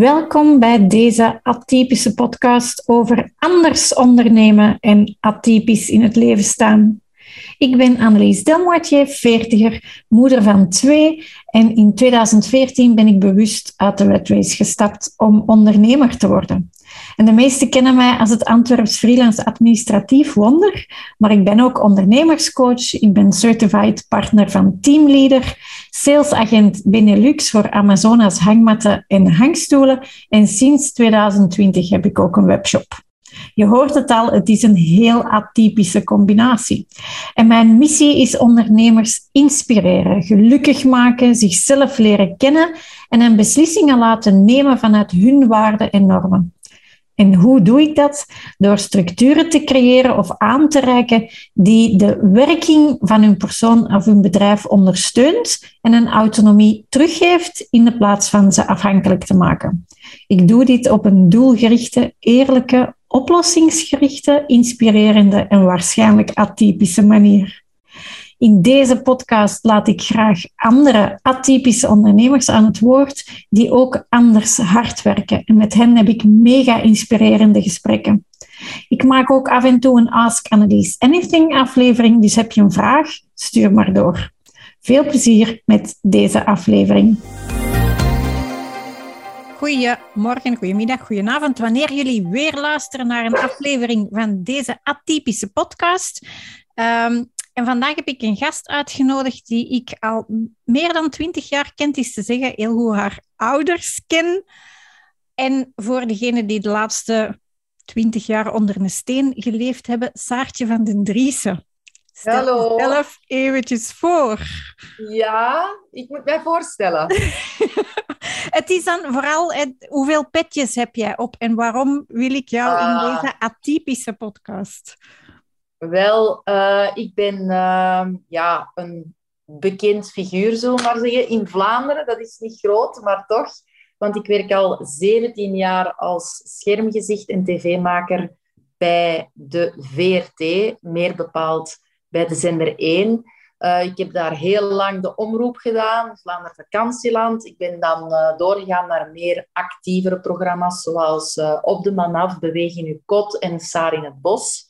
Welkom bij deze atypische podcast over anders ondernemen en atypisch in het leven staan. Ik ben Annelies Delmoitier, veertiger, moeder van twee en in 2014 ben ik bewust uit de Red Race gestapt om ondernemer te worden. En de meesten kennen mij als het Antwerps freelance administratief wonder, maar ik ben ook ondernemerscoach, ik ben certified partner van Teamleader, salesagent Benelux voor Amazonas hangmatten en hangstoelen en sinds 2020 heb ik ook een webshop. Je hoort het al, het is een heel atypische combinatie. En mijn missie is ondernemers inspireren, gelukkig maken, zichzelf leren kennen en een beslissingen laten nemen vanuit hun waarden en normen. En hoe doe ik dat? Door structuren te creëren of aan te reiken die de werking van hun persoon of hun bedrijf ondersteunt en een autonomie teruggeeft in de plaats van ze afhankelijk te maken. Ik doe dit op een doelgerichte, eerlijke, oplossingsgerichte, inspirerende en waarschijnlijk atypische manier. In deze podcast laat ik graag andere atypische ondernemers aan het woord die ook anders hard werken. En met hen heb ik mega inspirerende gesprekken. Ik maak ook af en toe een Ask Annelies Anything aflevering, dus heb je een vraag, stuur maar door. Veel plezier met deze aflevering. Goedemorgen, goedemiddag, goedenavond. Wanneer jullie weer luisteren naar een aflevering van deze atypische podcast. Um, en vandaag heb ik een gast uitgenodigd die ik al meer dan twintig jaar kent, is te zeggen, heel goed haar ouders ken. En voor degenen die de laatste twintig jaar onder een steen geleefd hebben, Saartje van den Driessen. Stel Hallo. zelf eventjes voor. Ja, ik moet mij voorstellen. het is dan vooral hoeveel petjes heb jij op en waarom wil ik jou in Ah. deze atypische podcast? Wel, eh, ik ben eh, ja, een bekend figuur, zullen we maar zeggen, in Vlaanderen. Dat is niet groot, maar toch. Want ik werk al 17 jaar als schermgezicht en tv-maker bij de VRT, meer bepaald bij de zender 1. Eh, ik heb daar heel lang de omroep gedaan, Vlaanderen Vakantieland. Ik ben dan eh, doorgegaan naar meer actievere programma's, zoals eh, Op de Man Af, Beweeg in uw kot en Saar in het Bos.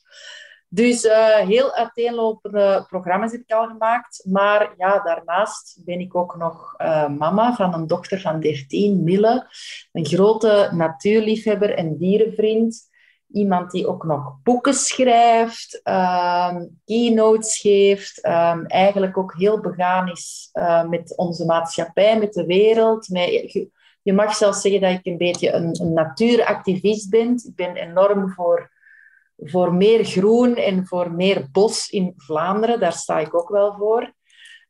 Dus heel uiteenlopende programma's heb ik al gemaakt. Maar ja, daarnaast ben ik ook nog mama van een dochter van 13, Mille. Een grote natuurliefhebber en dierenvriend. Iemand die ook nog boeken schrijft, ehm, keynotes geeft. ehm, eigenlijk ook heel begaan is eh, met onze maatschappij, met de wereld. Je, je mag zelfs zeggen dat ik een beetje een, een natuuractivist ben. Ik ben enorm voor voor meer groen en voor meer bos in Vlaanderen. Daar sta ik ook wel voor.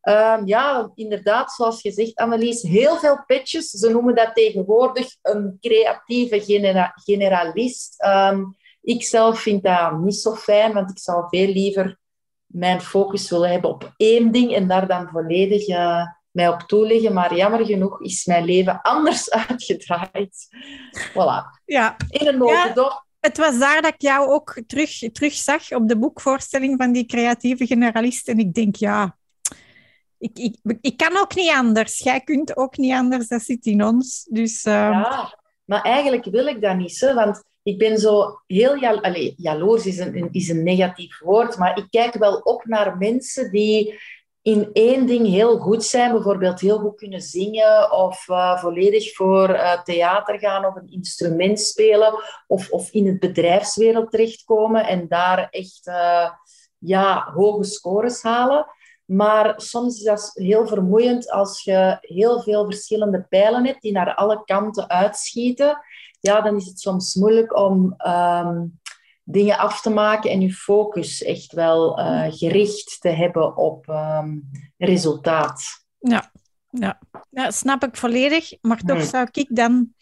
Ehm, ja, inderdaad, zoals je zegt, Annelies, heel veel petjes. Ze noemen dat tegenwoordig een creatieve genera- generalist. Ehm, ik zelf vind dat niet zo fijn, want ik zou veel liever mijn focus willen hebben op één ding en daar dan volledig eh, mij op toeleggen. Maar jammer genoeg is mijn leven anders uitgedraaid. Voilà. Ja, In een notendop. Het was daar dat ik jou ook terug, terug zag op de boekvoorstelling van die creatieve generalist. En ik denk, ja, ik, ik, ik kan ook niet anders. Jij kunt ook niet anders, dat zit in ons. Dus ehm, Ja, maar eigenlijk wil ik dat niet, want ik ben zo heel... Allee, jaloers is een, is een negatief woord, maar ik kijk wel op naar mensen die in één ding heel goed zijn. Bijvoorbeeld heel goed kunnen zingen of eh, volledig voor eh, theater gaan of een instrument spelen of, of in het bedrijfswereld terechtkomen en daar echt eh, ja, hoge scores halen. Maar soms is dat heel vermoeiend als je heel veel verschillende pijlen hebt die naar alle kanten uitschieten. Ja, dan is het soms moeilijk om ehm, dingen af te maken en je focus echt wel eh, gericht te hebben op ehm, resultaat. ja, ja. ja, snap ik volledig. Maar toch Hmm. zou ik dan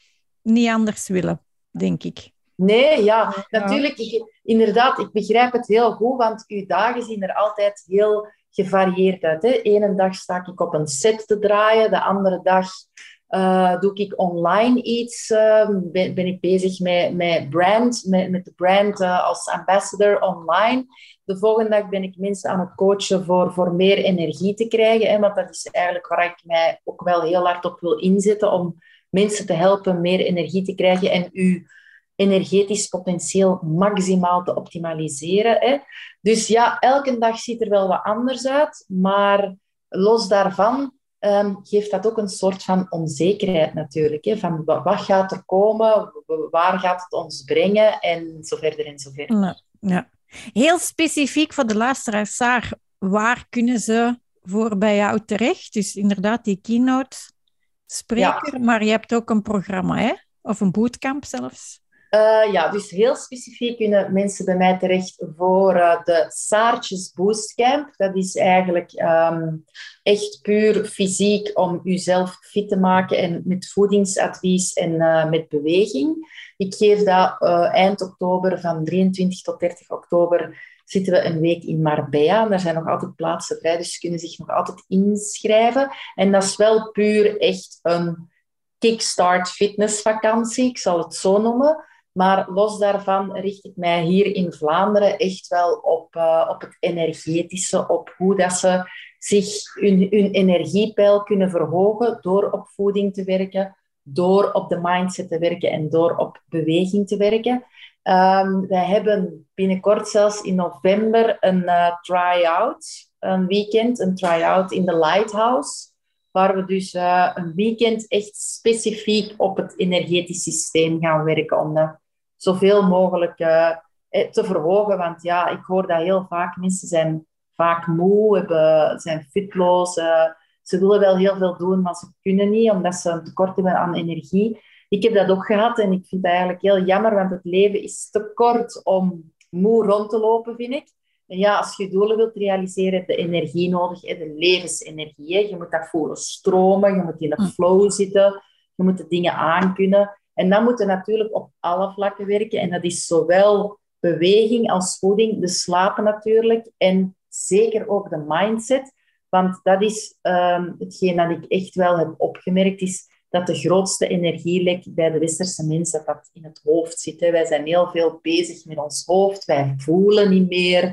niet anders willen, denk ik. Nee, ja, Ja. natuurlijk. Ik, inderdaad, ik begrijp het heel goed, want uw dagen zien er altijd heel gevarieerd uit. Hè. Ene dag sta ik op een set te draaien, de andere dag eh, doe ik online iets, eh, ben, ik bezig met, met brand, met, met de brand eh, als ambassador online. De volgende dag ben ik mensen aan het coachen voor, voor meer energie te krijgen, hè, want dat is eigenlijk waar ik mij ook wel heel hard op wil inzetten, om mensen te helpen meer energie te krijgen en uw energetisch potentieel maximaal te optimaliseren. Hè. Dus ja, elke dag ziet er wel wat anders uit, maar los daarvan um, geeft dat ook een soort van onzekerheid natuurlijk. Hè? Van wat, gaat er komen, waar gaat het ons brengen en zo verder en zo verder. Ja, ja. Heel specifiek voor de luisteraars, Saar, waar kunnen ze voor bij jou terecht? Dus inderdaad die keynote spreker, maar je hebt ook een programma, hè? Of een bootcamp zelfs. Uh, ja, dus heel specifiek kunnen mensen bij mij terecht voor uh, de Saartjes Boostcamp. Dat is eigenlijk um, echt puur fysiek om jezelf fit te maken en met voedingsadvies en uh, met beweging. Ik geef dat eind oktober, van 23 tot 30 oktober, zitten we een week in Marbella. En daar zijn nog altijd plaatsen vrij, dus ze kunnen zich nog altijd inschrijven. En dat is wel puur echt een kickstart fitnessvakantie, ik zal het zo noemen. Maar los daarvan richt ik mij hier in Vlaanderen echt wel op, uh, op het energetische, op hoe dat ze zich hun, energiepeil kunnen verhogen door op voeding te werken, door op de mindset te werken en door op beweging te werken. Um, wij hebben binnenkort zelfs in november een uh, try-out, een weekend, een try-out in de Lighthouse, waar we dus uh, een weekend echt specifiek op het energetisch systeem gaan werken om zoveel mogelijk uh, te verhogen. Want ja, ik hoor dat heel vaak. Mensen zijn vaak moe, hebben, zijn fitloos. Uh, ze willen wel heel veel doen, maar ze kunnen niet, omdat ze een tekort hebben aan energie. Ik heb dat ook gehad en ik vind dat eigenlijk heel jammer, want het leven is te kort om moe rond te lopen, vind ik. En ja, als je doelen wilt realiseren, heb je energie nodig, de levensenergie. Je moet dat voelen stromen, je moet in de hm. flow zitten, je moet de dingen aankunnen. En dan moeten natuurlijk op alle vlakken werken. En dat is zowel beweging als voeding, de slapen natuurlijk. En zeker ook de mindset. Want dat is um, hetgeen dat ik echt wel heb opgemerkt, is dat de grootste energielek bij de westerse mensen dat, in het hoofd zit. Wij zijn heel veel bezig met ons hoofd. Wij voelen niet meer.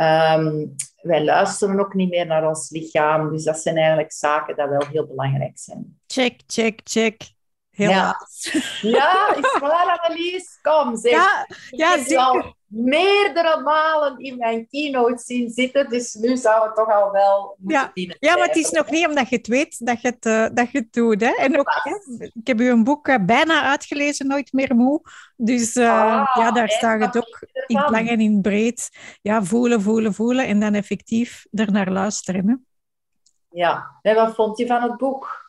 Um, wij luisteren ook niet meer naar ons lichaam. Dus dat zijn eigenlijk zaken die wel heel belangrijk zijn. Check, check, check. Helaas. Ja, ja is waar, Annelies. Kom, zeg. Ja, ja ik al meerdere malen in mijn keynote zien zitten, dus nu zou het toch al wel moeten ja. Ja, maar het is nog niet omdat je het weet dat je het, uh, dat je het doet. Hè? En ook, ik heb uw boek uh, bijna uitgelezen, Nooit meer moe. Dus uh, ja, daar staat het ook in het lang en in het breed. Ja, voelen, voelen, voelen en dan effectief ernaar luisteren. Hè? Ja, en wat vond je van het boek?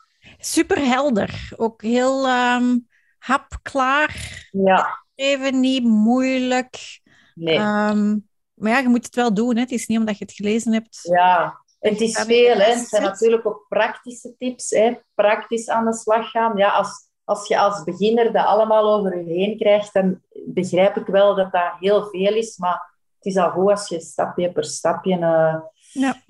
Super helder. Ook heel um, hapklaar. Ja. Even niet moeilijk. Nee. Ehm, maar ja, je moet het wel doen. Hè. Het is niet omdat je het gelezen hebt. Ja, het is veel. Hè. Het zijn natuurlijk ook praktische tips. Hè. Praktisch aan de slag gaan. Ja, als, als je als beginner dat allemaal over je heen krijgt, dan begrijp ik wel dat dat heel veel is. Maar het is al goed als je stapje per stapje... Uh,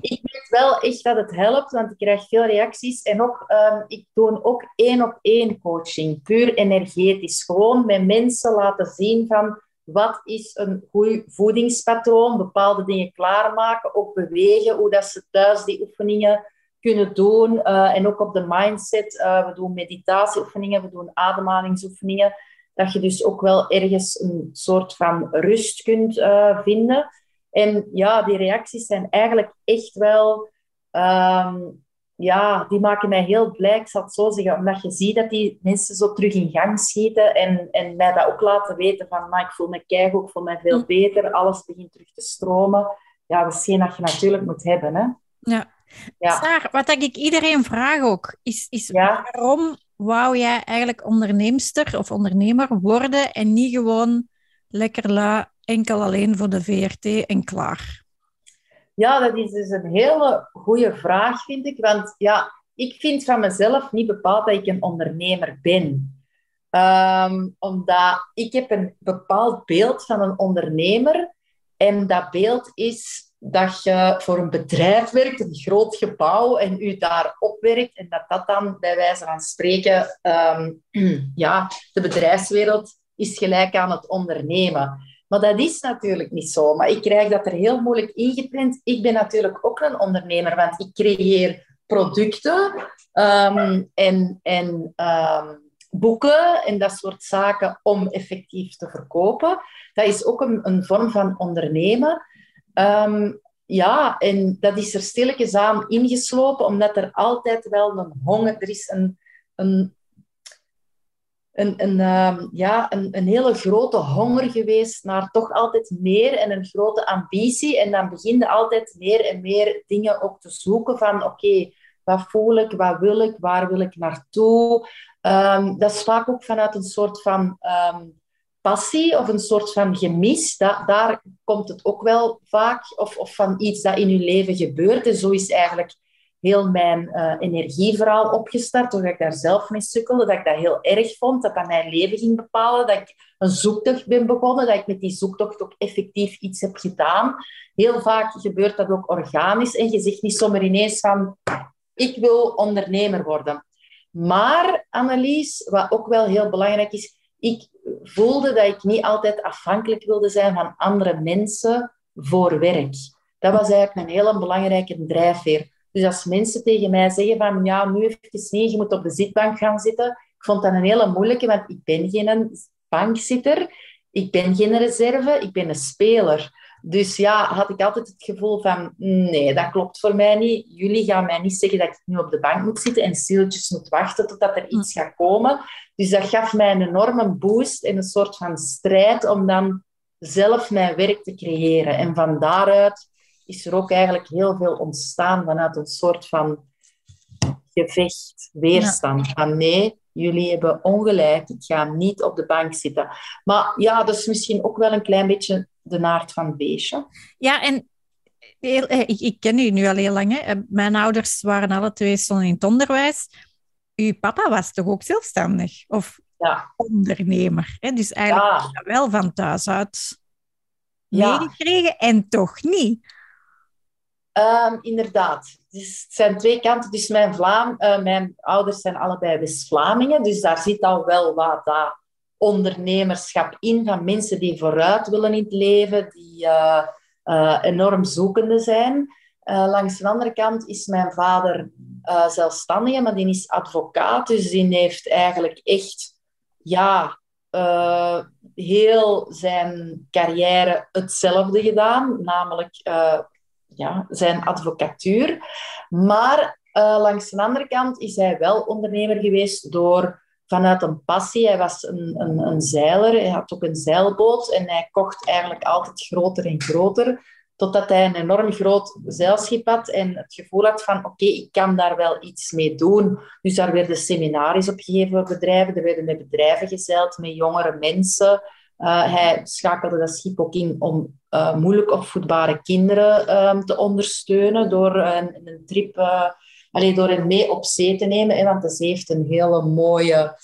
Ik weet wel echt dat het helpt, want ik krijg veel reacties. En ook, um, ik doe ook één op één coaching, puur energetisch. Gewoon met mensen laten zien van wat is een goed voedingspatroon, bepaalde dingen klaarmaken, ook bewegen, hoe dat ze thuis die oefeningen kunnen doen. Uh, en ook op de mindset. Uh, we doen meditatieoefeningen, we doen ademhalingsoefeningen. Dat je dus ook wel ergens een soort van rust kunt uh, vinden. En ja, die reacties zijn eigenlijk echt wel... Um, ja, die maken mij heel blij, ik zal het zo zeggen. Omdat je ziet dat die mensen zo terug in gang schieten. En, en mij dat ook laten weten van... Maar ik voel me keigoed, ik voel me veel hm. beter. Alles begint terug te stromen. Ja, dat is geen dat je natuurlijk moet hebben, hè. Ja. ja. Saar, wat ik iedereen vraag ook, is, is waarom wou jij eigenlijk onderneemster of ondernemer worden en niet gewoon lekker la enkel alleen voor de VRT en klaar? Ja, dat is dus een hele goede vraag, vind ik. Want ja, ik vind van mezelf niet bepaald dat ik een ondernemer ben. Um, omdat ik heb een bepaald beeld van een ondernemer. En dat beeld is dat je voor een bedrijf werkt, een groot gebouw, en u daar opwerkt. En dat dat dan, bij wijze van spreken, um, ja, de bedrijfswereld is gelijk aan het ondernemen. Maar dat is natuurlijk niet zo. Maar ik krijg dat er heel moeilijk ingeprint. Ik ben natuurlijk ook een ondernemer, want ik creëer producten. Um, en en um, boeken en dat soort zaken om effectief te verkopen. Dat is ook een, een vorm van ondernemen. Ehm, ja, en dat is er stilletjes ingeslopen, omdat er altijd wel een honger... Er is een, een, een, een, ehm, ja, een, een hele grote honger geweest naar toch altijd meer en een grote ambitie. En dan begin je altijd meer en meer dingen ook te zoeken van... Oké, wat voel ik? Wat wil ik? Waar wil ik naartoe? Um, dat is vaak ook vanuit een soort van um, passie of een soort van gemis. Dat, daar komt het ook wel vaak, of, of van iets dat in je leven gebeurt. En zo is eigenlijk heel mijn uh, energieverhaal opgestart, doordat ik daar zelf mee sukkelde, dat ik dat heel erg vond, dat dat mijn leven ging bepalen, dat ik een zoektocht ben begonnen, dat ik met die zoektocht ook effectief iets heb gedaan. Heel vaak gebeurt dat ook organisch en je zegt niet zomaar ineens van ik wil ondernemer worden. Maar, Annelies, wat ook wel heel belangrijk is, ik voelde dat ik niet altijd afhankelijk wilde zijn van andere mensen voor werk. Dat was eigenlijk een hele belangrijke drijfveer. Dus als mensen tegen mij zeggen van ja, nu even niet, je moet op de zitbank gaan zitten. Ik vond dat een hele moeilijke, want ik ben geen bankzitter, ik ben geen reserve, ik ben een speler. Dus ja, had ik altijd het gevoel van, nee, dat klopt voor mij niet. Jullie gaan mij niet zeggen dat ik nu op de bank moet zitten en stilletjes moet wachten totdat er iets gaat komen. Dus dat gaf mij een enorme boost en een soort van strijd om dan zelf mijn werk te creëren. En van daaruit is er ook eigenlijk heel veel ontstaan vanuit een soort van gevecht, weerstand. Van nee, jullie hebben ongelijk, ik ga niet op de bank zitten. Maar ja, dat is misschien ook wel een klein beetje de naart van het beestje. Ja, en heel, eh, ik, ik, ken u nu al heel lang. Hè. Eh, mijn ouders waren alle twee stonden in het onderwijs. Uw papa was toch ook zelfstandig? Of ja. ondernemer? Hè? Dus eigenlijk ja. wel van thuis uit ja. meegekregen en toch niet. Um, inderdaad. Dus het zijn twee kanten. Dus mijn, Vlaam, uh, mijn ouders zijn allebei West-Vlamingen. Dus daar zit al wel wat dat ondernemerschap in van mensen die vooruit willen in het leven, die uh, uh, enorm zoekende zijn. Langs de andere kant is mijn vader zelfstandige, maar die is advocaat, dus die heeft eigenlijk echt ja, heel zijn carrière hetzelfde gedaan, namelijk ja, zijn advocatuur. Maar langs de andere kant is hij wel ondernemer geweest door vanuit een passie. Hij was een, een, een zeiler, hij had ook een zeilboot en hij kocht eigenlijk altijd groter en groter. Totdat hij een enorm groot zeilschip had en het gevoel had van oké, ik kan daar wel iets mee doen. Dus daar werden seminaries opgegeven voor bedrijven, er werden met bedrijven gezeild, met jongere mensen. Uh, hij schakelde dat schip ook in om uh, moeilijk opvoedbare kinderen uh, te ondersteunen door een, een trip Alleen door hem mee op zee te nemen, want zee heeft een hele mooie,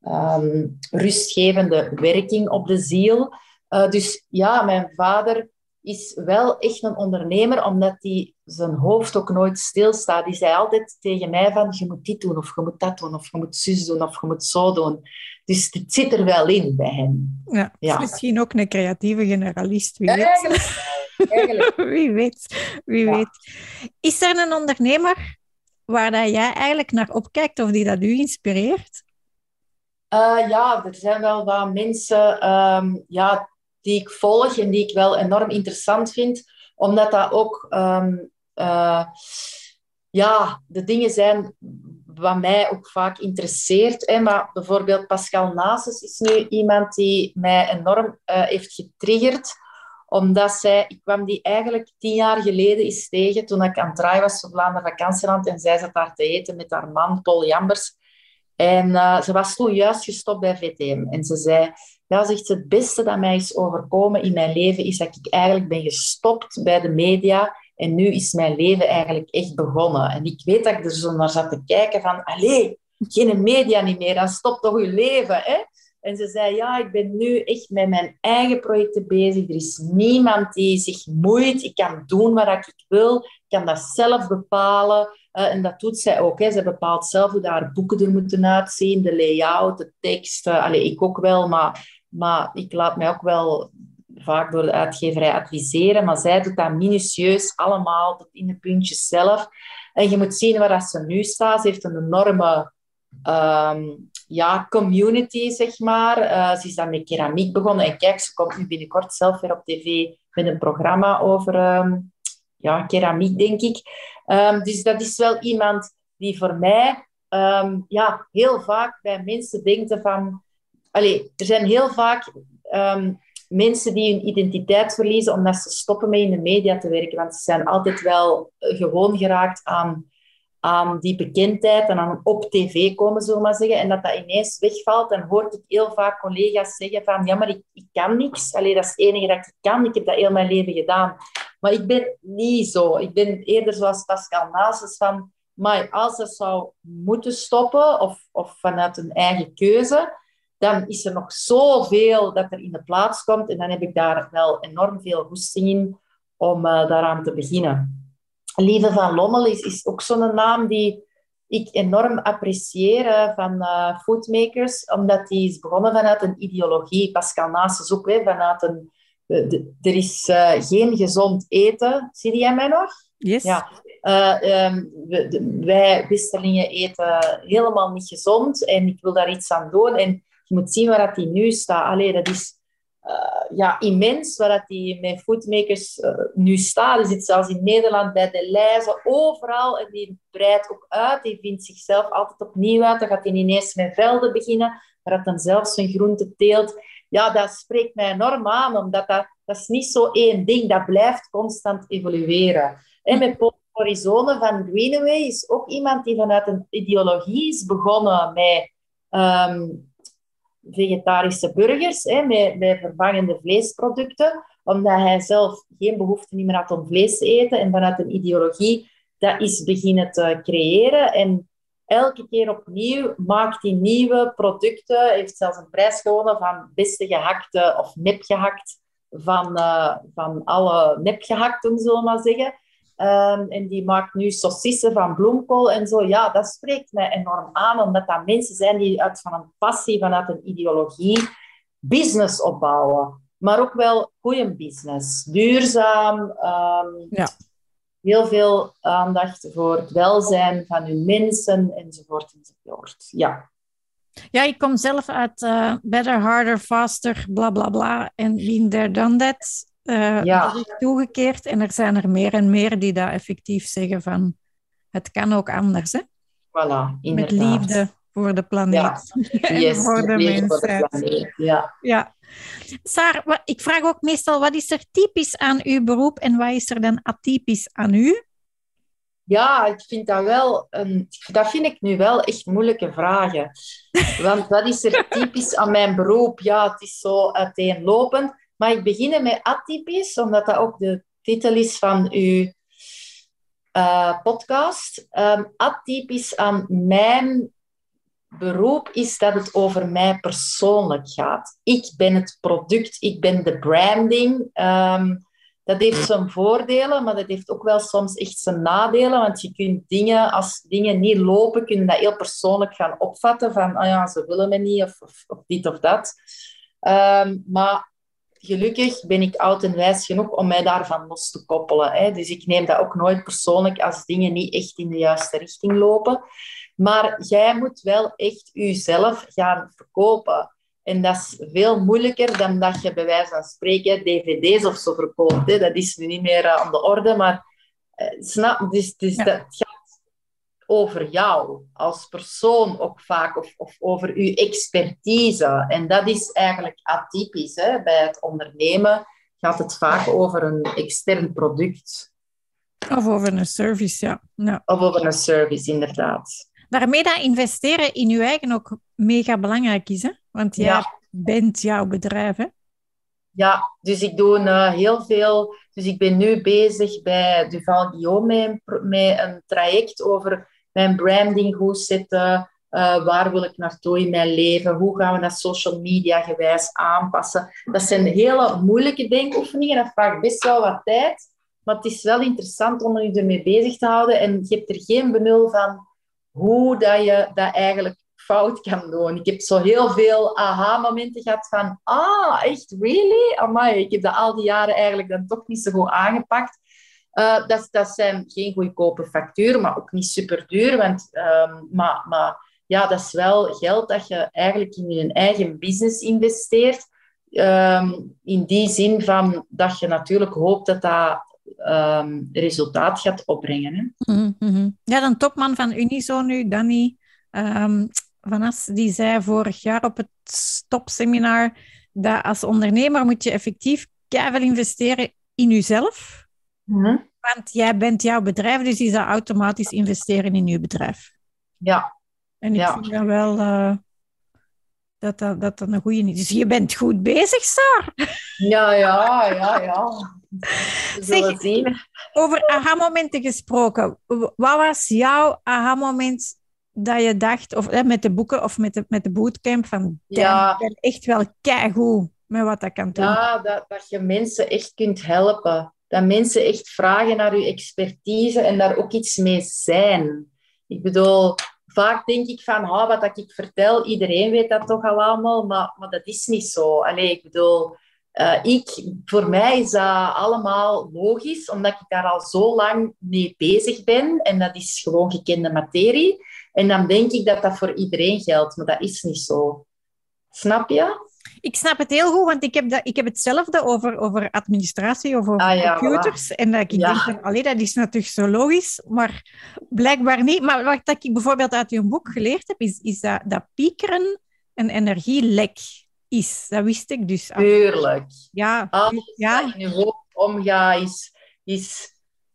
um, rustgevende werking op de ziel. Dus ja, mijn vader is wel echt een ondernemer, omdat hij zijn hoofd ook nooit stilstaat. Die zei altijd tegen mij van, je moet dit doen, of je moet dat doen, of je moet zus doen, of je moet zo doen. Dus het zit er wel in bij hem. Ja, ja. misschien ook een creatieve generalist, wie weet. Eigenlijk, eigenlijk. wie weet, wie weet. Is er een ondernemer waar dat jij eigenlijk naar opkijkt of die dat u inspireert? Uh, ja, er zijn wel wat mensen um, ja, die ik volg en die ik wel enorm interessant vind, omdat dat ook um, uh, ja, de dingen zijn wat mij ook vaak interesseert. Hè. Maar bijvoorbeeld Pascal Nasus is nu iemand die mij enorm uh, heeft getriggerd omdat zij, ik kwam die eigenlijk tien jaar geleden eens tegen toen ik aan het draaien was voor Vlaanderen Vakantieland en zij zat daar te eten met haar man Paul Jambers. En uh, ze was toen juist gestopt bij VTM. En ze zei, ja, zegt ze, het beste dat mij is overkomen in mijn leven is dat ik eigenlijk ben gestopt bij de media en nu is mijn leven eigenlijk echt begonnen. En ik weet dat ik er zo naar zat te kijken van, allee, geen media niet meer, dan stopt toch je leven, hè? En ze zei, ja, ik ben nu echt met mijn eigen projecten bezig. Er is niemand die zich moeit. Ik kan doen wat ik wil. Ik kan dat zelf bepalen. Uh, en dat doet zij ook. Ze bepaalt zelf hoe haar boeken er moeten uitzien. De layout, de tekst. Uh, ik ook wel, maar, maar ik laat mij ook wel vaak door de uitgeverij adviseren. Maar zij doet dat minutieus allemaal, tot in de puntjes zelf. En je moet zien waar ze nu staat. Ze heeft een enorme... Um, ja, community, zeg maar. Uh, ze is dan met keramiek begonnen. En kijk, ze komt nu binnenkort zelf weer op tv met een programma over ehm, ja, keramiek, denk ik. Um, dus dat is wel iemand die voor mij ja, heel vaak bij mensen denkt van... Allee, er zijn heel vaak mensen die hun identiteit verliezen omdat ze stoppen met in de media te werken. Want ze zijn altijd wel gewoon geraakt aan aan die bekendheid en aan op tv komen, zullen maar zeggen. En dat dat ineens wegvalt, dan hoor ik heel vaak collega's zeggen van ja, maar ik, ik kan niks. Alleen dat is het enige dat ik kan. Ik heb dat heel mijn leven gedaan. Maar ik ben niet zo. Ik ben eerder zoals Pascal Nasus van maar als ze zou moeten stoppen of, of vanuit een eigen keuze, dan is er nog zoveel dat er in de plaats komt. En dan heb ik daar wel enorm veel goesting in om uh, daaraan te beginnen. Lieve van Lommel is, is ook zo'n naam die ik enorm apprecieer van uh, foodmakers, omdat die is begonnen vanuit een ideologie. Pascal Naas is ook weer vanuit een... er is uh, geen gezond eten. Zie jij mij nog? Yes. Ja. Uh, um, we, wij Westerlingen eten helemaal niet gezond en ik wil daar iets aan doen. En je moet zien waar dat die nu staat. Allee, dat is uh, ja, immens waar dat die met foodmakers uh, nu staat. Die zit zelfs in Nederland bij de lijzen, overal. En die breidt ook uit. Die vindt zichzelf altijd opnieuw uit. Dan gaat hij ineens met velden beginnen, waar dat dan zelfs zijn groente teelt. Ja, dat spreekt mij enorm aan, omdat dat, dat is niet zo één ding. Dat blijft constant evolueren. En met Paul Horizone van Greenaway is ook iemand die vanuit een ideologie is begonnen met... Um, vegetarische burgers hè, met, met vervangende vleesproducten, omdat hij zelf geen behoefte meer had om vlees te eten en vanuit een ideologie dat is beginnen te creëren. En elke keer opnieuw maakt hij nieuwe producten, heeft zelfs een prijs gewonnen van beste gehakte of nepgehakt van, uh, van alle nepgehakten, zullen we maar zeggen. Um, en die maakt nu saucissen van bloemkool en zo. Ja, dat spreekt mij enorm aan, omdat dat mensen zijn die uit van een passie, vanuit een ideologie, business opbouwen. Maar ook wel goede business. Duurzaam. Um, ja. Heel veel aandacht voor het welzijn van uw mensen, enzovoort, enzovoort. Ja. Ja, ik kom zelf uit uh, Better, Harder, Faster, bla bla bla. En been there, done that uh, ja. toegekeerd. En er zijn er meer en meer die dat effectief zeggen van het kan ook anders. Hè? Voilà, inderdaad. Met liefde voor de planeet. Ja. en voor de mensen. Ja. ja. Saar, ik vraag ook meestal, wat is er typisch aan uw beroep en wat is er dan atypisch aan u? Ja, ik vind dat wel een, dat vind ik nu wel echt moeilijke vragen. Want wat is er typisch aan mijn beroep? Ja, het is zo uiteenlopend. Maar ik begin met atypisch, omdat dat ook de titel is van uw uh, podcast. Um, atypisch aan mijn beroep is dat het over mij persoonlijk gaat. Ik ben het product, ik ben de branding. Um, dat heeft zijn voordelen, maar dat heeft ook wel soms echt zijn nadelen. Want je kunt dingen, als dingen niet lopen, kun je dat heel persoonlijk gaan opvatten. Van, oh ja, ze willen me niet, of, of, of dit of dat. Um, maar gelukkig ben ik oud en wijs genoeg om mij daarvan los te koppelen. Hè. Dus ik neem dat ook nooit persoonlijk als dingen niet echt in de juiste richting lopen. Maar jij moet wel echt jezelf gaan verkopen. En dat is veel moeilijker dan dat je bij wijze van spreken dvd's of zo verkoopt. Hè. Dat is nu niet meer aan de orde, maar uh, snap, dus, dus ja. dat over jou als persoon ook vaak, of, of over uw expertise. En dat is eigenlijk atypisch. Hè? Bij het ondernemen gaat het vaak over een extern product. Of over een service, ja. ja. Of over een service, inderdaad. Daarmee dat investeren in je eigen ook mega belangrijk is, hè? Want jij bent jouw bedrijf, hè? Ja, dus ik doe uh, heel veel. Dus ik ben nu bezig bij Duval Guillaume met, met een traject over mijn branding goed zetten. Uh, waar wil ik naartoe in mijn leven? Hoe gaan we dat social media gewijs aanpassen? Dat zijn hele moeilijke denkoefeningen. Dat vraagt best wel wat tijd. Maar het is wel interessant om je ermee bezig te houden. En je hebt er geen benul van hoe dat je dat eigenlijk fout kan doen. Ik heb zo heel veel aha-momenten gehad van... Ah, echt? Really? Amai, ik heb dat al die jaren eigenlijk dan toch niet zo goed aangepakt. Uh, dat, dat zijn geen goedkope facturen, maar ook niet super duur. Want, um, maar, maar ja, dat is wel geld dat je eigenlijk in je eigen business investeert. Ehm, in die zin van dat je natuurlijk hoopt dat dat um, resultaat gaat opbrengen. Hè? Mm -hmm. Ja, dan topman van Unizo nu, Danny um, Van As, die zei vorig jaar op het stopseminar dat als ondernemer moet je effectief keihard investeren in jezelf. Mm -hmm. Want jij bent jouw bedrijf, dus je zou automatisch investeren in je bedrijf. Ja. En ik ja. vind dat wel... Uh, dat dat, dat dat een goede is. Dus je bent goed bezig, Sar. Ja, ja, ja, ja. Zeg, zien. over aha-momenten gesproken. Wat was jouw aha-moment dat je dacht, of eh, met de boeken of met de, met de bootcamp, van ja. ik ben echt wel keigoed met wat dat kan doen? Ja, dat, dat je mensen echt kunt helpen. Dat mensen echt vragen naar je expertise en daar ook iets mee zijn. Ik bedoel, vaak denk ik van, oh, wat ik vertel, iedereen weet dat toch al allemaal, maar, maar dat is niet zo. Allee, ik bedoel, uh, ik, voor mij is dat allemaal logisch, omdat ik daar al zo lang mee bezig ben en dat is gewoon gekende materie. En dan denk ik dat dat voor iedereen geldt, maar dat is niet zo. Snap je? Ik snap het heel goed, want ik heb, dat, ik heb hetzelfde over, over administratie of over ah, ja, computers. Voilà. En dat ik ja. denk van, allee, dat is natuurlijk zo logisch, maar blijkbaar niet. Maar wat ik bijvoorbeeld uit je boek geleerd heb, is, is dat, dat piekeren een energielek is. Dat wist ik dus. Tuurlijk. Ja. Alles ja. dat in je hoofd omgaat, is... is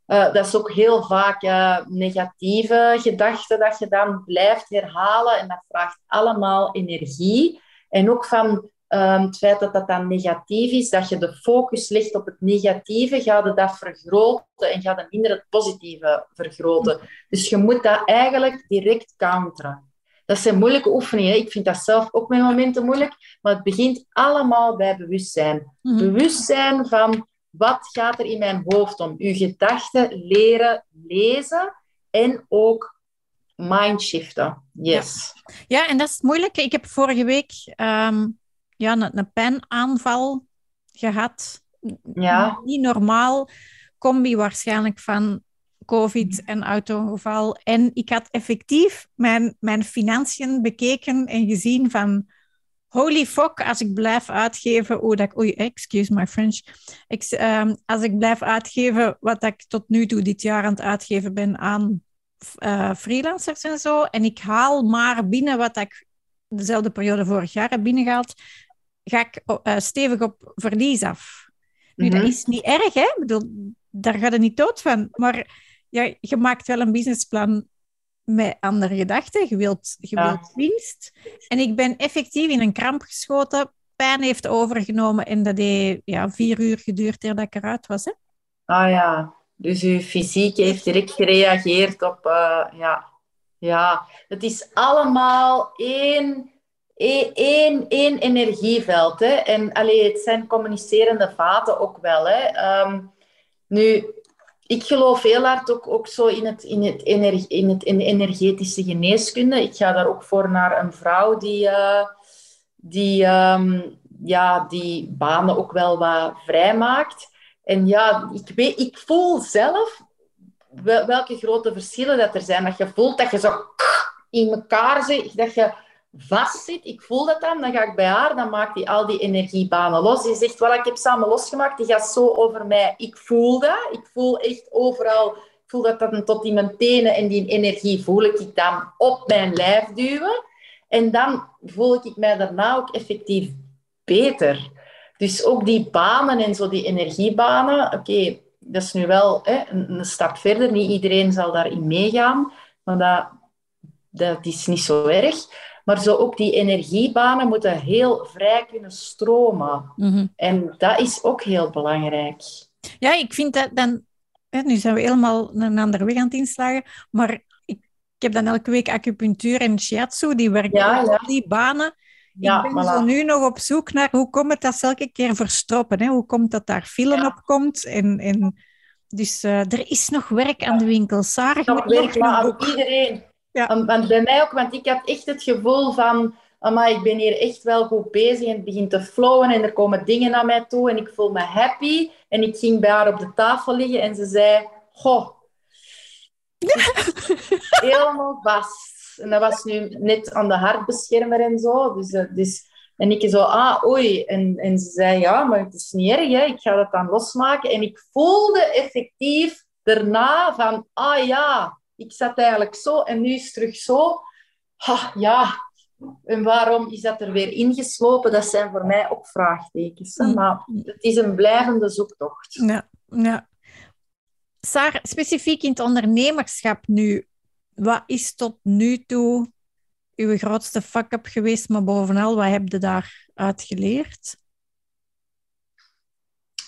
uh, dat is ook heel vaak uh, negatieve gedachten dat je dan blijft herhalen. En dat vraagt allemaal energie. En ook van um, het feit dat dat dan negatief is, dat je de focus legt op het negatieve, ga je dat vergroten en ga je minder het positieve vergroten. Dus je moet dat eigenlijk direct counteren. Dat zijn moeilijke oefeningen. Ik vind dat zelf ook met momenten moeilijk. Maar het begint allemaal bij bewustzijn. Mm -hmm. Bewustzijn van wat gaat er in mijn hoofd om. Uw gedachten leren lezen en ook mindshiften. Yes. Ja. ja, en dat is moeilijk. Ik heb vorige week um, ja, een, een pijnaanval gehad. Ja. Niet normaal. Combi waarschijnlijk van COVID en auto-ongeval. En ik had effectief mijn, mijn financiën bekeken en gezien van... Holy fuck, als ik blijf uitgeven... Oh, dat, oei, excuse my French. Ik, um, als ik blijf uitgeven wat ik tot nu toe dit jaar aan het uitgeven ben aan uh, freelancers en zo, en ik haal maar binnen wat ik dezelfde periode vorig jaar heb binnengehaald, ga ik uh, stevig op verlies af. Nu, mm -hmm. dat is niet erg, hè? Ik bedoel, daar gaat het niet dood van. Maar ja, je maakt wel een businessplan met andere gedachten. Je wilt, je ja. wilt winst. En ik ben effectief in een kramp geschoten. Pijn heeft overgenomen en dat heeft ja, vier uur geduurd eer dat ik eruit was. Hè? Ah ja, dus uw fysiek heeft direct gereageerd op... Uh, ja. ja, het is allemaal één één, één energieveld. Hè? En allee, het zijn communicerende vaten ook wel. Hè? Um, nu, ik geloof heel hard ook, ook zo in, het, in, het energie, in, het, in energetische geneeskunde. Ik ga daar ook voor naar een vrouw die, uh, die, um, ja, die banen ook wel wat vrijmaakt. En ja, ik, weet, ik voel zelf wel, welke grote verschillen dat er zijn. Dat je voelt dat je zo in elkaar zit, dat je vastzit. Ik voel dat dan. Dan ga ik bij haar, dan maakt die al die energiebanen los. Die zegt, wel, ik heb samen losgemaakt. Die gaat zo over mij. Ik voel dat. Ik voel echt overal... Ik voel dat dan tot in mijn tenen en die energie voel ik dan op mijn lijf duwen. En dan voel ik mij daarna ook effectief beter. Dus ook die banen en zo, die energiebanen. Oké, dat is nu wel hè, een, een stap verder. Niet iedereen zal daarin meegaan. Maar dat, dat is niet zo erg. Maar zo ook die energiebanen moeten heel vrij kunnen stromen. Mm -hmm. En dat is ook heel belangrijk. Ja, ik vind dat dan... Nu zijn we helemaal een andere weg aan het inslagen. Maar ik, heb dan elke week acupunctuur en shiatsu. Die werken ja, ja. op die banen. Ja, ik ben voilà. zo nu nog op zoek naar hoe komt het dat ze elke keer verstoppen. Hè? Hoe komt dat daar file ja. op komt. En, en, dus uh, er is nog werk aan de winkel. Sarah, nog werk, maar aan iedereen. Ja. Want bij mij ook, want ik had echt het gevoel van... Maar ik ben hier echt wel goed bezig en het begint te flowen en er komen dingen naar mij toe en ik voel me happy. En ik ging bij haar op de tafel liggen en ze zei... Goh, helemaal vast. En dat was nu net aan de hartbeschermer en zo. Dus, uh, dus, en ik zo, ah, oei. En, en ze zei, ja, maar het is niet erg, hè. ik ga dat dan losmaken. En ik voelde effectief daarna van, ah ja, ik zat eigenlijk zo en nu is het terug zo. Ha, ja, en waarom is dat er weer ingeslopen? Dat zijn voor mij ook vraagtekens. Mm. Maar het is een blijvende zoektocht. Ja, ja. Saar, specifiek in het ondernemerschap nu, wat is tot nu toe uw grootste fuck-up geweest, maar bovenal, wat heb je daaruit geleerd?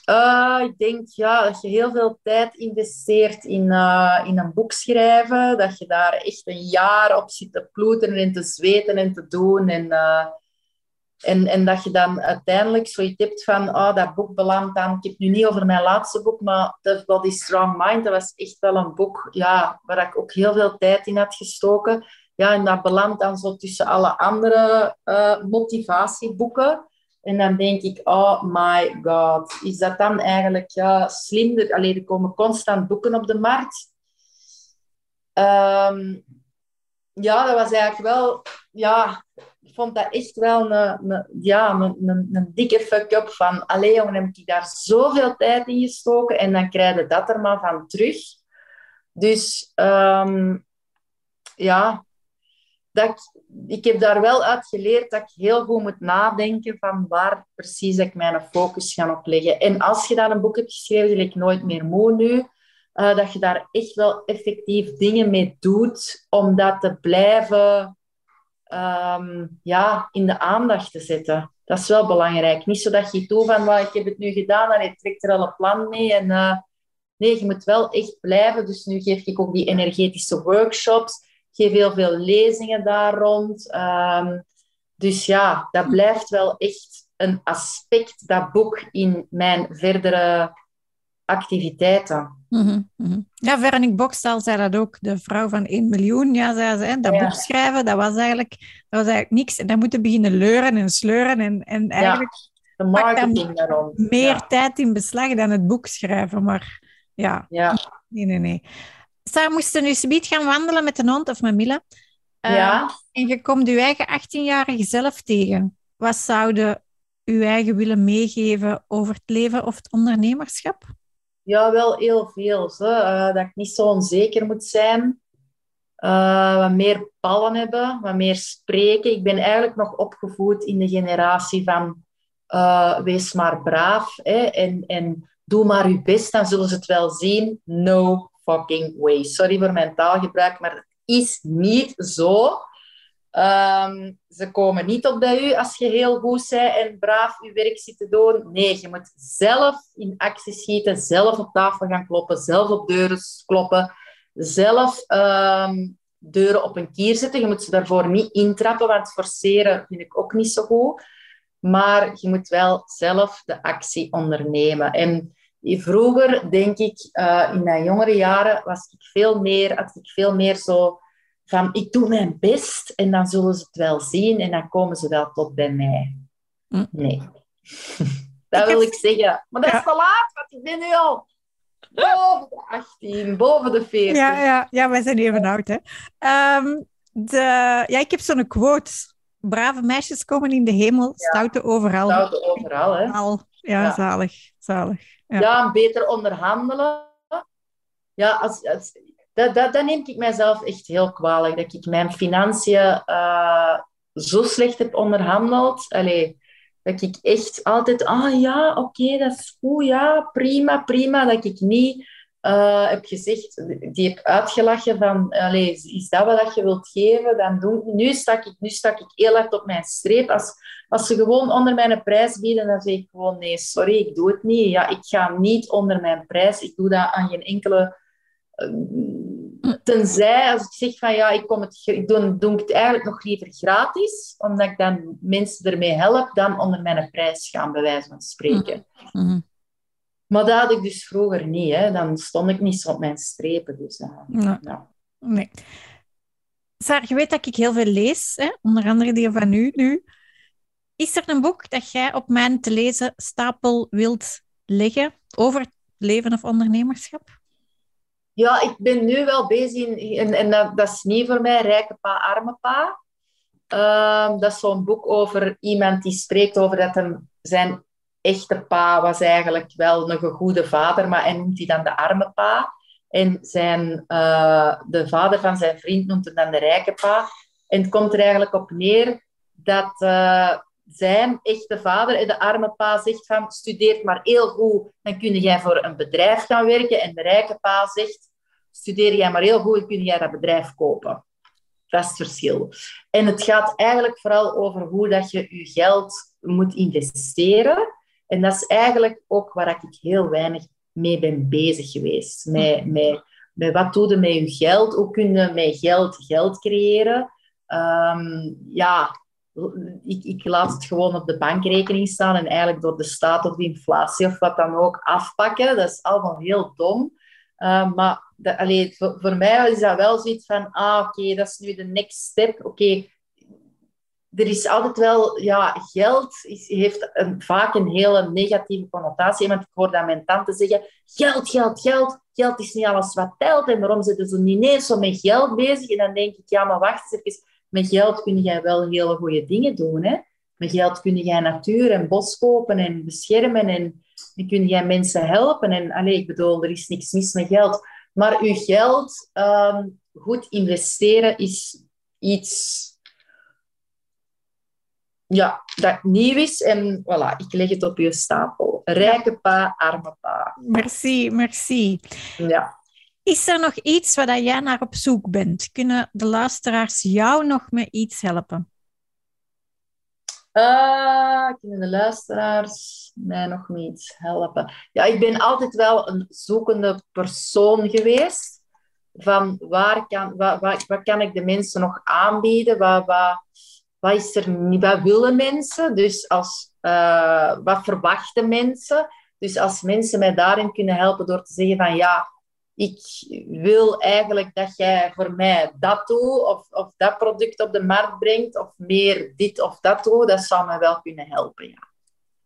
Uh, ik denk ja, dat je heel veel tijd investeert in, uh, in een boek schrijven. Dat je daar echt een jaar op zit te ploeteren en te zweten en te doen. En, uh, en, en dat je dan uiteindelijk zoiets hebt van, oh, dat boek belandt dan... Ik heb het nu niet over mijn laatste boek, maar The Body Strong Mind, dat was echt wel een boek ja, waar ik ook heel veel tijd in had gestoken. Ja, en dat belandt dan zo tussen alle andere motivatieboeken. En dan denk ik, oh my god, is dat dan eigenlijk ja, slim? Alleen er komen constant boeken op de markt. Um, ja, dat was eigenlijk wel... Ja, ik vond dat echt wel een, ja, een, een, dikke fuck-up van... Allee, jongen, heb ik daar zoveel tijd in gestoken en dan krijg je dat er maar van terug. Dus um, ja, dat ik, heb daar wel uit geleerd dat ik heel goed moet nadenken van waar precies ik mijn focus ga op leggen. En als je dan een boek hebt geschreven, gelijk Nooit meer moe nu, uh, dat je daar echt wel effectief dingen mee doet om dat te blijven um, ja, in de aandacht te zetten. Dat is wel belangrijk. Niet zodat je doet van, ik heb het nu gedaan en je trekt er al een plan mee. En, uh, nee, je moet wel echt blijven. Dus nu geef ik ook die energetische workshops geef heel veel lezingen daar rond. Um, dus ja, dat blijft wel echt een aspect, dat boek, in mijn verdere activiteiten. Mm -hmm. Ja, Veronique Bokstal zei dat ook, de vrouw van 1 miljoen. Ja, zei ze, dat boek schrijven, dat was, eigenlijk, dat was eigenlijk niks. En dan moeten beginnen leuren en sleuren. En, en eigenlijk ja, de marketing daarom. meer tijd in beslag dan het boek schrijven. Maar ja, ja. nee, nee, nee. Sarah moest nu subiet gaan wandelen met een hond of met Mille. Uh, ja. En je komt je eigen 18-jarige zelf tegen. Wat zouden je eigen willen meegeven over het leven of het ondernemerschap? Ja, wel heel veel. Uh, dat ik niet zo onzeker moet zijn. Uh, wat meer ballen hebben, wat meer spreken. Ik ben eigenlijk nog opgevoed in de generatie van uh, wees maar braaf hè, en, en doe maar je best, dan zullen ze het wel zien. No fucking way. Sorry voor mijn taalgebruik, maar het is niet zo. Um, ze komen niet op bij u als je heel goed bent en braaf je werk zit te doen. Nee, je moet zelf in actie schieten, zelf op tafel gaan kloppen, zelf op deuren kloppen, zelf um, deuren op een kier zetten. Je moet ze daarvoor niet intrappen, want forceren vind ik ook niet zo goed. Maar je moet wel zelf de actie ondernemen. En Vroeger, denk ik, uh, in mijn jongere jaren, was ik veel meer, had ik veel meer zo van, ik doe mijn best en dan zullen ze het wel zien en dan komen ze wel tot bij mij. Hm. Nee. dat wil ik zeggen. Maar dat is te laat, want ik ben nu al boven de 18, boven de 40. Ja, ja, ja wij zijn even oud, hè. Um, de, ja, ik heb zo'n quote. Brave meisjes komen in de hemel, stoute overal. Stoute overal, hè. Ja, ja, zalig, zalig. Ja, beter onderhandelen. Ja, als, dat, dat, neem ik mijzelf echt heel kwalijk. Dat ik mijn financiën uh, zo slecht heb onderhandeld. Allee, dat ik echt altijd, ah ja, oké, dat is goed, ja, prima, prima. Dat ik niet uh, heb gezegd, die heb uitgelachen van, allee, is dat wat je wilt geven? Dan doe ik, nu, stak ik, nu stak ik heel hard op mijn streep. Als, als ze gewoon onder mijn prijs bieden, dan zeg ik gewoon, nee, sorry, ik doe het niet. Ja, ik ga niet onder mijn prijs. Ik doe dat aan geen enkele... Uh, tenzij, als ik zeg van, ja, ik, kom het, ik doe, doe ik het eigenlijk nog liever gratis, omdat ik dan mensen ermee help, dan onder mijn prijs gaan, bij wijze van spreken. Mm -hmm. Maar dat had ik dus vroeger niet. Hè. Dan stond ik niet zo op mijn strepen. Dus, uh. Ja. nee. Saar, je weet dat ik heel veel lees, hè? onder andere die van u nu. Is er een boek dat jij op mijn te lezen stapel wilt leggen over het leven of ondernemerschap? Ja, ik ben nu wel bezig in, en, en dat, dat, is niet voor mij rijke pa, arme pa. Ehm, dat is zo'n boek over iemand die spreekt over dat hem, zijn echte pa was eigenlijk wel een goede vader, maar hij noemt hij dan de arme pa. En zijn, uh, de vader van zijn vriend noemt hem dan de rijke pa. En het komt er eigenlijk op neer dat uh, zijn echte vader, de arme pa, zegt van studeer maar heel goed, dan kun jij voor een bedrijf gaan werken. En de rijke pa zegt, studeer jij maar heel goed, dan kun jij dat bedrijf kopen. Dat is het verschil. En het gaat eigenlijk vooral over hoe dat je je geld moet investeren. En dat is eigenlijk ook waar ik heel weinig mee ben bezig geweest. Met, met, met wat doe je met je geld? Hoe kun je met geld geld creëren? Um, ja, ik, ik, laat het gewoon op de bankrekening staan en eigenlijk door de staat of de inflatie of wat dan ook afpakken. Dat is allemaal heel dom. Uh, maar de, voor, voor, mij is dat wel zoiets van, ah, oké, dat is nu de next step. Oké, er is altijd wel, ja, geld is, heeft een, vaak een hele negatieve connotatie. Want ik hoor dat mijn tante zeggen, geld, geld, geld. Geld is niet alles wat telt. En waarom zitten ze niet eens zo met geld bezig? En dan denk ik, ja, maar wacht eens even. Met geld kun jij wel hele goede dingen doen, hè. Met geld kun jij natuur en bos kopen en beschermen. En, en kun jij mensen helpen. En allez, ik bedoel, er is niks mis met geld. Maar uw geld um, goed investeren is iets ja, dat nieuw is. En voilà, ik leg het op je stapel. Rijke pa, arme pa. Merci, merci. Ja. Is er nog iets waar jij naar op zoek bent? Kunnen de luisteraars jou nog met iets helpen? Uh, kunnen de luisteraars mij nog met iets helpen? Ja, ik ben altijd wel een zoekende persoon geweest. Van waar kan, wat, wat, wat kan ik de mensen nog aanbieden? Wat, wat, wat, is er wat willen mensen? Dus als, uh, wat verwachten mensen? Dus als mensen mij daarin kunnen helpen door te zeggen van ja, ik wil eigenlijk dat jij voor mij dat doet of, of dat product op de markt brengt of meer dit of dat doet, dat zou me wel kunnen helpen. Ja,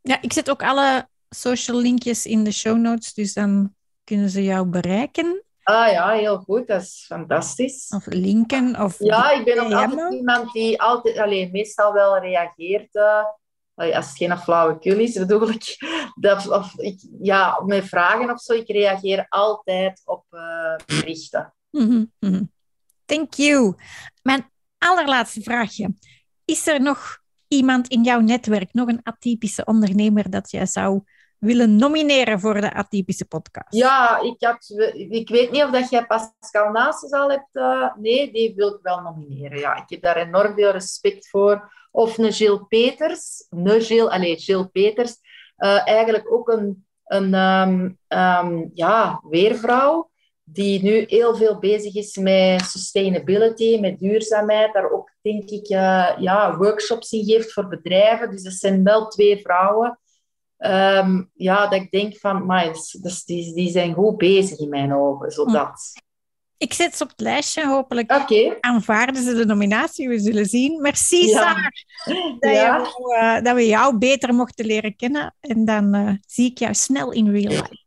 ja ik zet ook alle social linkjes in de show notes, dus dan kunnen ze jou bereiken. Ah ja, heel goed. Dat is fantastisch. Of linken. Of ja, ik ben ook altijd iemand die altijd, alleen meestal wel reageert. Uh, als het geen flauwekul is, bedoel ik. Dat, of ik ja, met vragen of zo. Ik reageer altijd op uh, berichten. Mm -hmm. Thank you. Mijn allerlaatste vraagje. Is er nog iemand in jouw netwerk, nog een atypische ondernemer dat jij zou willen nomineren voor de Atypische podcast? Ja, ik, had, ik weet niet of dat jij Pascal Naastes al hebt. Uh, nee, die wil ik wel nomineren. Ja, ik heb daar enorm veel respect voor. Of een Peters. Een Gilles, allez, Peters. Uh, eigenlijk ook een, een um, um, ja, weervrouw die nu heel veel bezig is met sustainability, met duurzaamheid. Daar ook, denk ik, uh, ja, workshops in geeft voor bedrijven. Dus dat zijn wel twee vrouwen um, ja, dat ik denk van, maar dus die, die zijn goed bezig in mijn ogen, zodat... Ik zet ze op het lijstje, hopelijk okay. aanvaarden ze de nominatie, we zullen zien. Merci ja. Sarah, dat, ja. je, uh, dat, we jou beter mochten leren kennen. En dan uh, zie ik jou snel in real life.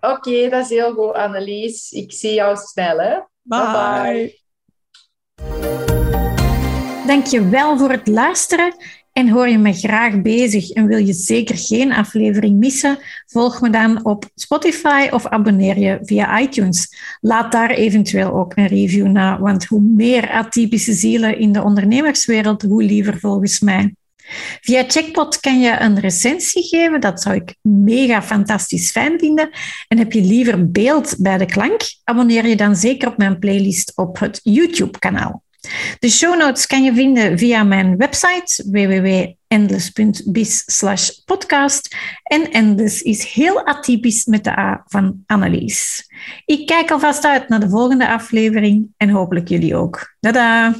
Oké, okay, dat is heel goed, Annelies. Ik zie jou snel, hè. Bye. bye. bye. Dank je wel voor het luisteren. En hoor je me graag bezig en wil je zeker geen aflevering missen? Volg me dan op Spotify of abonneer je via iTunes. Laat daar eventueel ook een review na, want hoe meer atypische zielen in de ondernemerswereld, hoe liever volgens mij. Via Checkpot kan je een recensie geven. Dat zou ik mega fantastisch fijn vinden. En heb je liever beeld bij de klank? Abonneer je dan zeker op mijn playlist op het YouTube-kanaal. De show notes kan je vinden via mijn website www.endless.biz podcast. En Endless is heel atypisch met de A van Annelies. Ik kijk alvast uit naar de volgende aflevering en hopelijk jullie ook. Dada!